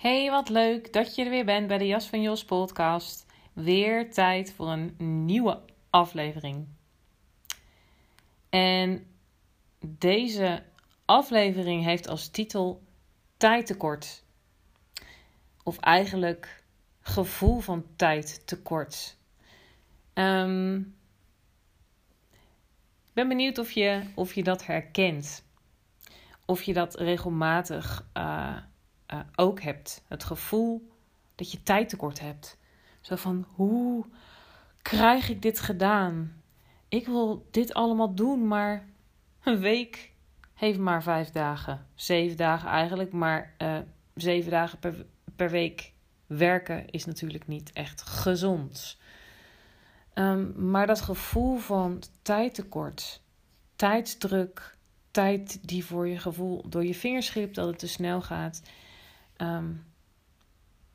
Hey, wat leuk dat je er weer bent bij de Jas van Jos podcast. Weer tijd voor een nieuwe aflevering. En deze aflevering heeft als titel Tijdtekort. Of eigenlijk gevoel van tijdtekort. Um, ik ben benieuwd of je, of je dat herkent. Of je dat regelmatig uh, uh, ook hebt. Het gevoel dat je tijdtekort hebt. Zo van, hoe krijg ik dit gedaan? Ik wil dit allemaal doen, maar een week heeft maar vijf dagen. Zeven dagen eigenlijk, maar uh, zeven dagen per, week werken is natuurlijk niet echt gezond. Um, maar dat gevoel van tijdtekort, tijdsdruk, tijd die voor je gevoel door je vingers glipt, dat het te snel gaat. Um,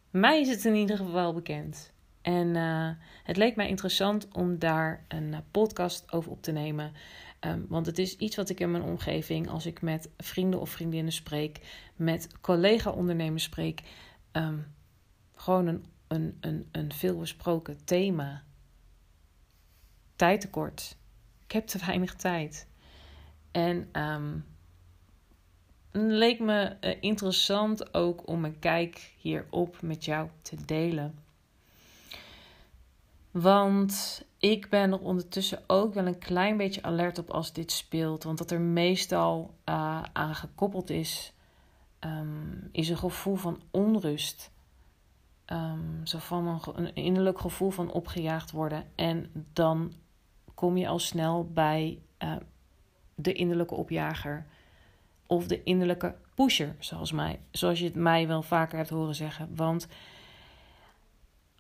mij is het in ieder geval bekend. En uh, het leek mij interessant om daar een uh, podcast over op te nemen. Um, want het is iets wat ik in mijn omgeving, als ik met vrienden of vriendinnen spreek, met collega-ondernemers spreek, um, gewoon een, een, een, een veelbesproken thema. Tijdtekort. Ik heb te weinig tijd. En um, leek me uh, interessant ook om mijn kijk hierop met jou te delen. Want ik ben er ondertussen ook wel een klein beetje alert op als dit speelt. Want dat er meestal uh, aan gekoppeld is, um, is een gevoel van onrust. Um, zo van een, innerlijk gevoel van opgejaagd worden. En dan kom je al snel bij uh, de innerlijke opjager. Of de innerlijke pusher, zoals, mij, zoals je het mij wel vaker hebt horen zeggen. Want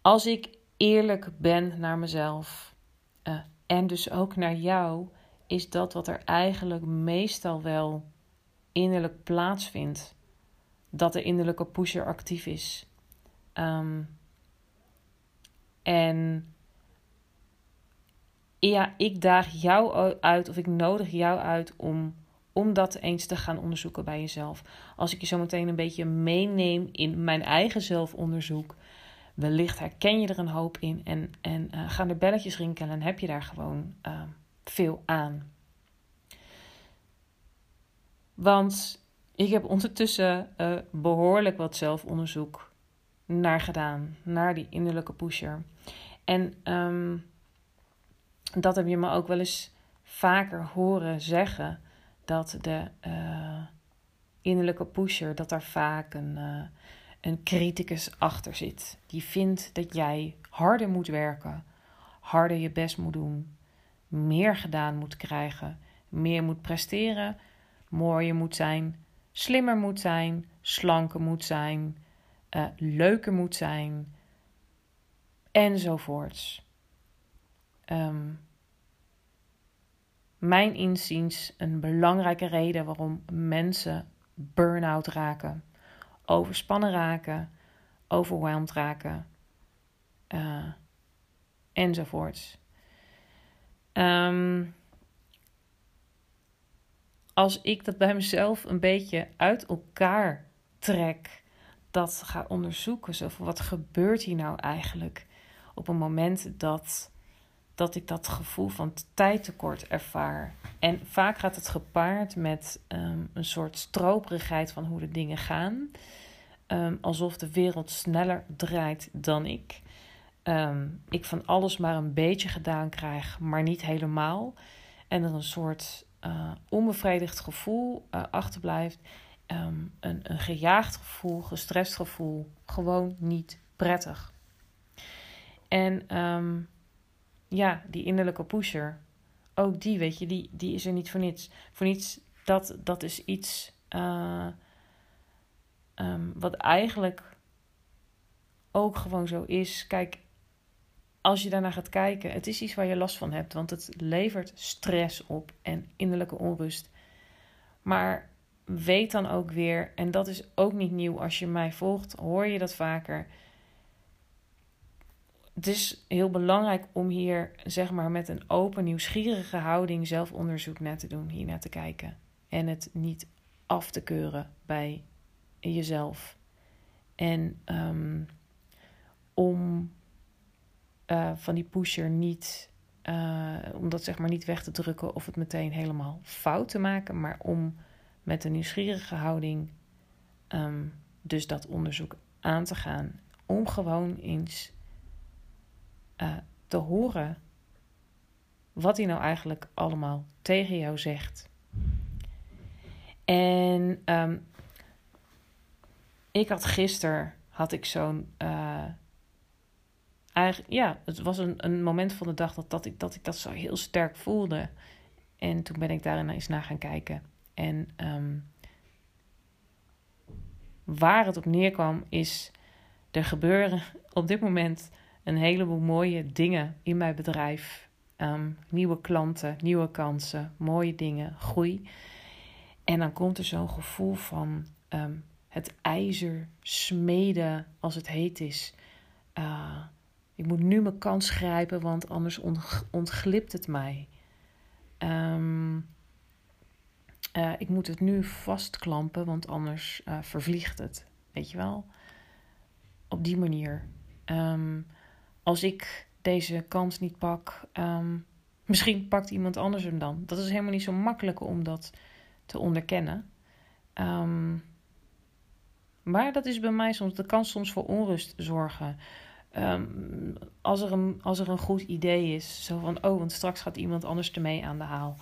als ik eerlijk ben naar mezelf uh, en dus ook naar jou, is dat wat er eigenlijk meestal wel innerlijk plaatsvindt. Dat de innerlijke pusher actief is. Um, en ja, ik daag jou uit of ik nodig jou uit om, om dat eens te gaan onderzoeken bij jezelf. Als ik je zo meteen een beetje meeneem in mijn eigen zelfonderzoek, wellicht herken je er een hoop in en, en uh, gaan er belletjes rinkelen en heb je daar gewoon uh, veel aan. Want ik heb ondertussen uh, behoorlijk wat zelfonderzoek naar gedaan, naar die innerlijke pusher. En um, dat heb je me ook wel eens vaker horen zeggen. Dat de uh, innerlijke pusher, dat daar vaak een, uh, een criticus achter zit. Die vindt dat jij harder moet werken, harder je best moet doen, meer gedaan moet krijgen, meer moet presteren, mooier moet zijn, slimmer moet zijn, slanker moet zijn, uh, leuker moet zijn, enzovoorts. Um, mijn inziens een belangrijke reden waarom mensen burn-out raken, overspannen raken, overwhelmed raken, uh, enzovoorts. Um, als ik dat bij mezelf een beetje uit elkaar trek, dat ga onderzoeken, zo wat gebeurt hier nou eigenlijk op een moment dat dat ik dat gevoel van tijdtekort ervaar. En vaak gaat het gepaard met um, een soort stroperigheid van hoe de dingen gaan. Ehm, alsof de wereld sneller draait dan ik. Ehm, ik van alles maar een beetje gedaan krijg, maar niet helemaal. En er een soort uh, onbevredigd gevoel uh, achterblijft. Ehm, een, een gejaagd gevoel, gestrest gevoel. Gewoon niet prettig. En ja, die innerlijke pusher, ook die, weet je, die, die is er niet voor niets. Voor niets, dat, dat is iets uh, um, wat eigenlijk ook gewoon zo is. Kijk, als je daarnaar gaat kijken, het is iets waar je last van hebt, want het levert stress op en innerlijke onrust. Maar weet dan ook weer, en dat is ook niet nieuw als je mij volgt, hoor je dat vaker. Het is heel belangrijk om hier, zeg maar, met een open, nieuwsgierige houding zelfonderzoek naar te doen, hier naar te kijken. En het niet af te keuren bij jezelf. En um, om uh, van die pusher niet, uh, om dat zeg maar niet weg te drukken of het meteen helemaal fout te maken, maar om met een nieuwsgierige houding um, dus dat onderzoek aan te gaan. Om gewoon eens uh, te horen wat hij nou eigenlijk allemaal tegen jou zegt. En um, ik had gisteren had ik zo'n uh, ja, het was een, een moment van de dag dat, dat, ik, dat ik dat zo heel sterk voelde. En toen ben ik daarin eens naar gaan kijken. En um, waar het op neerkwam is, er gebeuren op dit moment een heleboel mooie dingen in mijn bedrijf. Um, nieuwe klanten, nieuwe kansen, mooie dingen, groei. En dan komt er zo'n gevoel van um, het ijzer smeden als het heet is. Uh, ik moet nu mijn kans grijpen, want anders ontglipt het mij. Um, uh, ik moet het nu vastklampen, want anders uh, vervliegt het. Weet je wel? Op die manier. Als ik deze kans niet pak, um, misschien pakt iemand anders hem dan. Dat is helemaal niet zo makkelijk om dat te onderkennen. Um, maar dat is bij mij soms, dat kan soms voor onrust zorgen. Um, als, er een, als er een goed idee is, zo van, oh, want straks gaat iemand anders ermee aan de haal.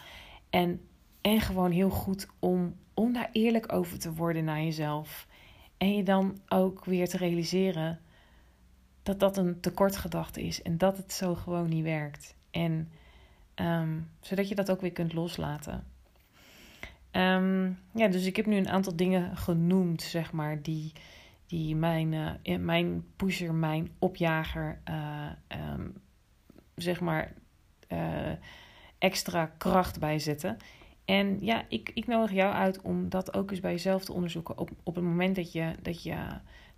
En, en gewoon heel goed om, om daar eerlijk over te worden naar jezelf. En je dan ook weer te realiseren dat dat een tekortgedachte is en dat het zo gewoon niet werkt. En um, zodat je dat ook weer kunt loslaten. Um, ja, dus ik heb nu een aantal dingen genoemd, zeg maar, die, die mijn, uh, mijn pusher, mijn opjager, uh, um, zeg maar, uh, extra kracht bijzetten. En ja, ik, ik nodig jou uit om dat ook eens bij jezelf te onderzoeken. Op, op het moment dat je, dat je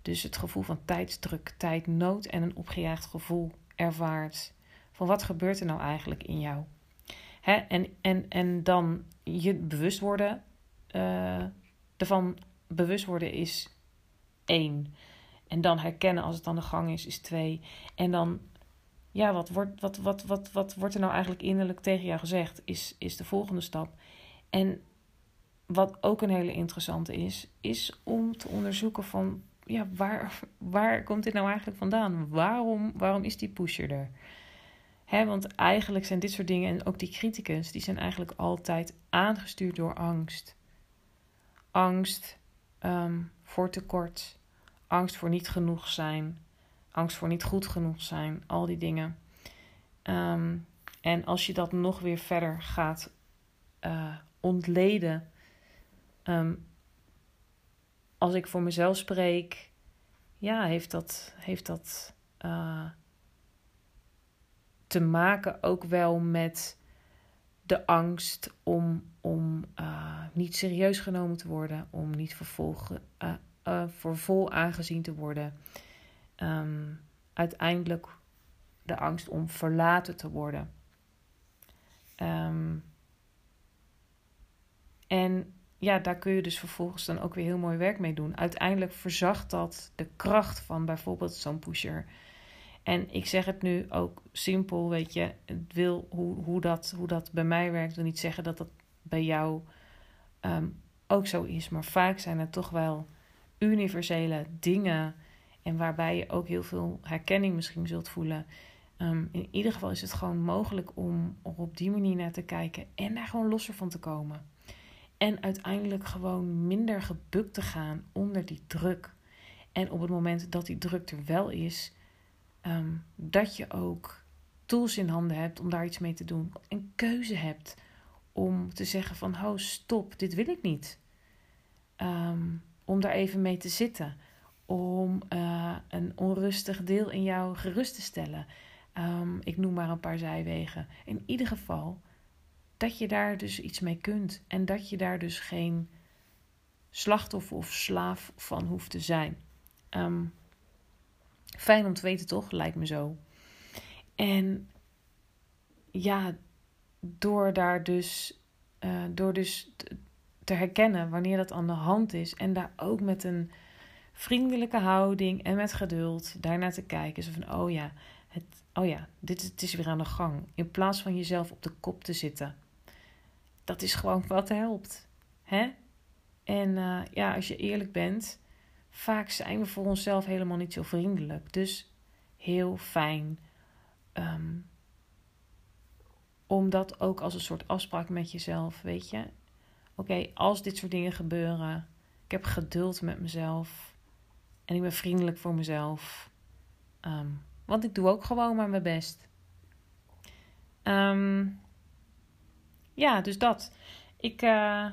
dus het gevoel van tijdsdruk, tijdnood en een opgejaagd gevoel ervaart. Van wat gebeurt er nou eigenlijk in jou? Hè? En, en, en dan je bewust worden uh, ervan bewust worden is één. En dan herkennen als het aan de gang is, is twee. En dan, ja, wat wordt, wat, wat, wat, wat wordt er nou eigenlijk innerlijk tegen jou gezegd, is, is de volgende stap. En wat ook een hele interessante is, is om te onderzoeken van, ja, waar, waar komt dit nou eigenlijk vandaan? Waarom, waarom is die pusher er? He, want eigenlijk zijn dit soort dingen en ook die criticus, die zijn eigenlijk altijd aangestuurd door angst. Angst um, voor tekort, angst voor niet genoeg zijn, angst voor niet goed genoeg zijn, al die dingen. Um, en als je dat nog weer verder gaat uh, ontleden, um, als ik voor mezelf spreek, ja, heeft dat, heeft dat uh, te maken ook wel met de angst om, om uh, niet serieus genomen te worden, om niet vervolg, uh, uh, voor vol aangezien te worden. Um, uiteindelijk de angst om verlaten te worden. Um, en ja, daar kun je dus vervolgens dan ook weer heel mooi werk mee doen. Uiteindelijk verzacht dat de kracht van bijvoorbeeld zo'n pusher. En ik zeg het nu ook simpel, weet je. Het wil, hoe, hoe, dat, hoe dat bij mij werkt, wil niet zeggen dat dat bij jou um, ook zo is. Maar vaak zijn er toch wel universele dingen en waarbij je ook heel veel herkenning misschien zult voelen. Ehm, in ieder geval is het gewoon mogelijk om er op die manier naar te kijken en daar gewoon losser van te komen. En uiteindelijk gewoon minder gebukt te gaan onder die druk. En op het moment dat die druk er wel is, ehm, dat je ook tools in handen hebt om daar iets mee te doen. Een keuze hebt om te zeggen van, oh stop, dit wil ik niet. Ehm, om daar even mee te zitten. Om uh, een onrustig deel in jou gerust te stellen. Um, ik noem maar een paar zijwegen. In ieder geval dat je daar dus iets mee kunt. En dat je daar dus geen slachtoffer of slaaf van hoeft te zijn. Um, fijn om te weten, toch? Lijkt me zo. En ja, door daar dus, uh, door dus te herkennen wanneer dat aan de hand is. En daar ook met een vriendelijke houding en met geduld daarnaar te kijken. Zo van, oh ja, het, oh ja dit, het is weer aan de gang. In plaats van jezelf op de kop te zitten. Dat is gewoon wat helpt. Hè? En uh, ja, als je eerlijk bent, vaak zijn we voor onszelf helemaal niet zo vriendelijk. Dus heel fijn um, om dat ook als een soort afspraak met jezelf, weet je. Oké, als dit soort dingen gebeuren, ik heb geduld met mezelf en ik ben vriendelijk voor mezelf. Um, want ik doe ook gewoon maar mijn best. Um, ja, dus dat. Ik, uh,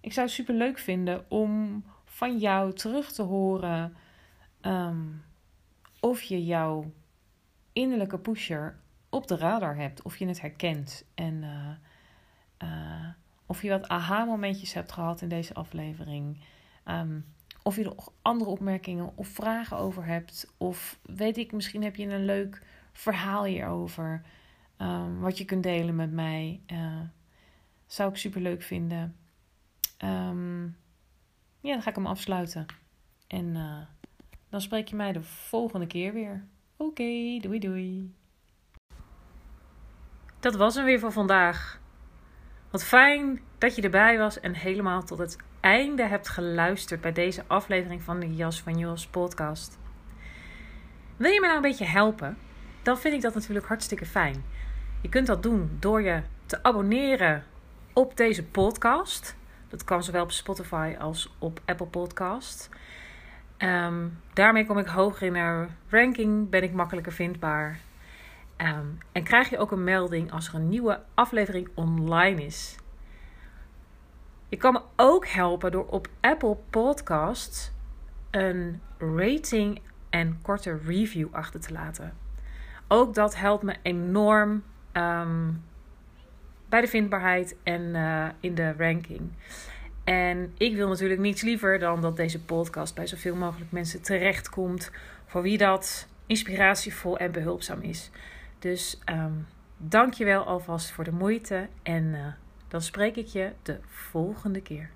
ik zou het super leuk vinden om van jou terug te horen um, of je jouw innerlijke pusher op de radar hebt, of je het herkent en uh, uh, of je wat aha-momentjes hebt gehad in deze aflevering. Um, of je er andere opmerkingen of vragen over hebt. Of weet ik, misschien heb je een leuk verhaal hierover. Um, wat je kunt delen met mij. Uh, zou ik super leuk vinden. Um, ja, dan ga ik hem afsluiten. En uh, dan spreek je mij de volgende keer weer. Oké, doei doei. Dat was hem weer voor vandaag. Wat fijn dat je erbij was en helemaal tot het einde hebt geluisterd bij deze aflevering van de Jas van Jos podcast. Wil je me nou een beetje helpen? Dan vind ik dat natuurlijk hartstikke fijn. Je kunt dat doen door je te abonneren op deze podcast. Dat kan zowel op Spotify als op Apple Podcast. Um, daarmee kom ik hoger in de ranking, ben ik makkelijker vindbaar. Um, en krijg je ook een melding als er een nieuwe aflevering online is. Je kan me ook helpen door op Apple Podcasts een rating en korte review achter te laten. Ook dat helpt me enorm um, bij de vindbaarheid en uh, in de ranking. En ik wil natuurlijk niets liever dan dat deze podcast bij zoveel mogelijk mensen terechtkomt. Voor wie dat inspiratievol en behulpzaam is. Dus um, dank je wel alvast voor de moeite. En uh, dan spreek ik je de volgende keer.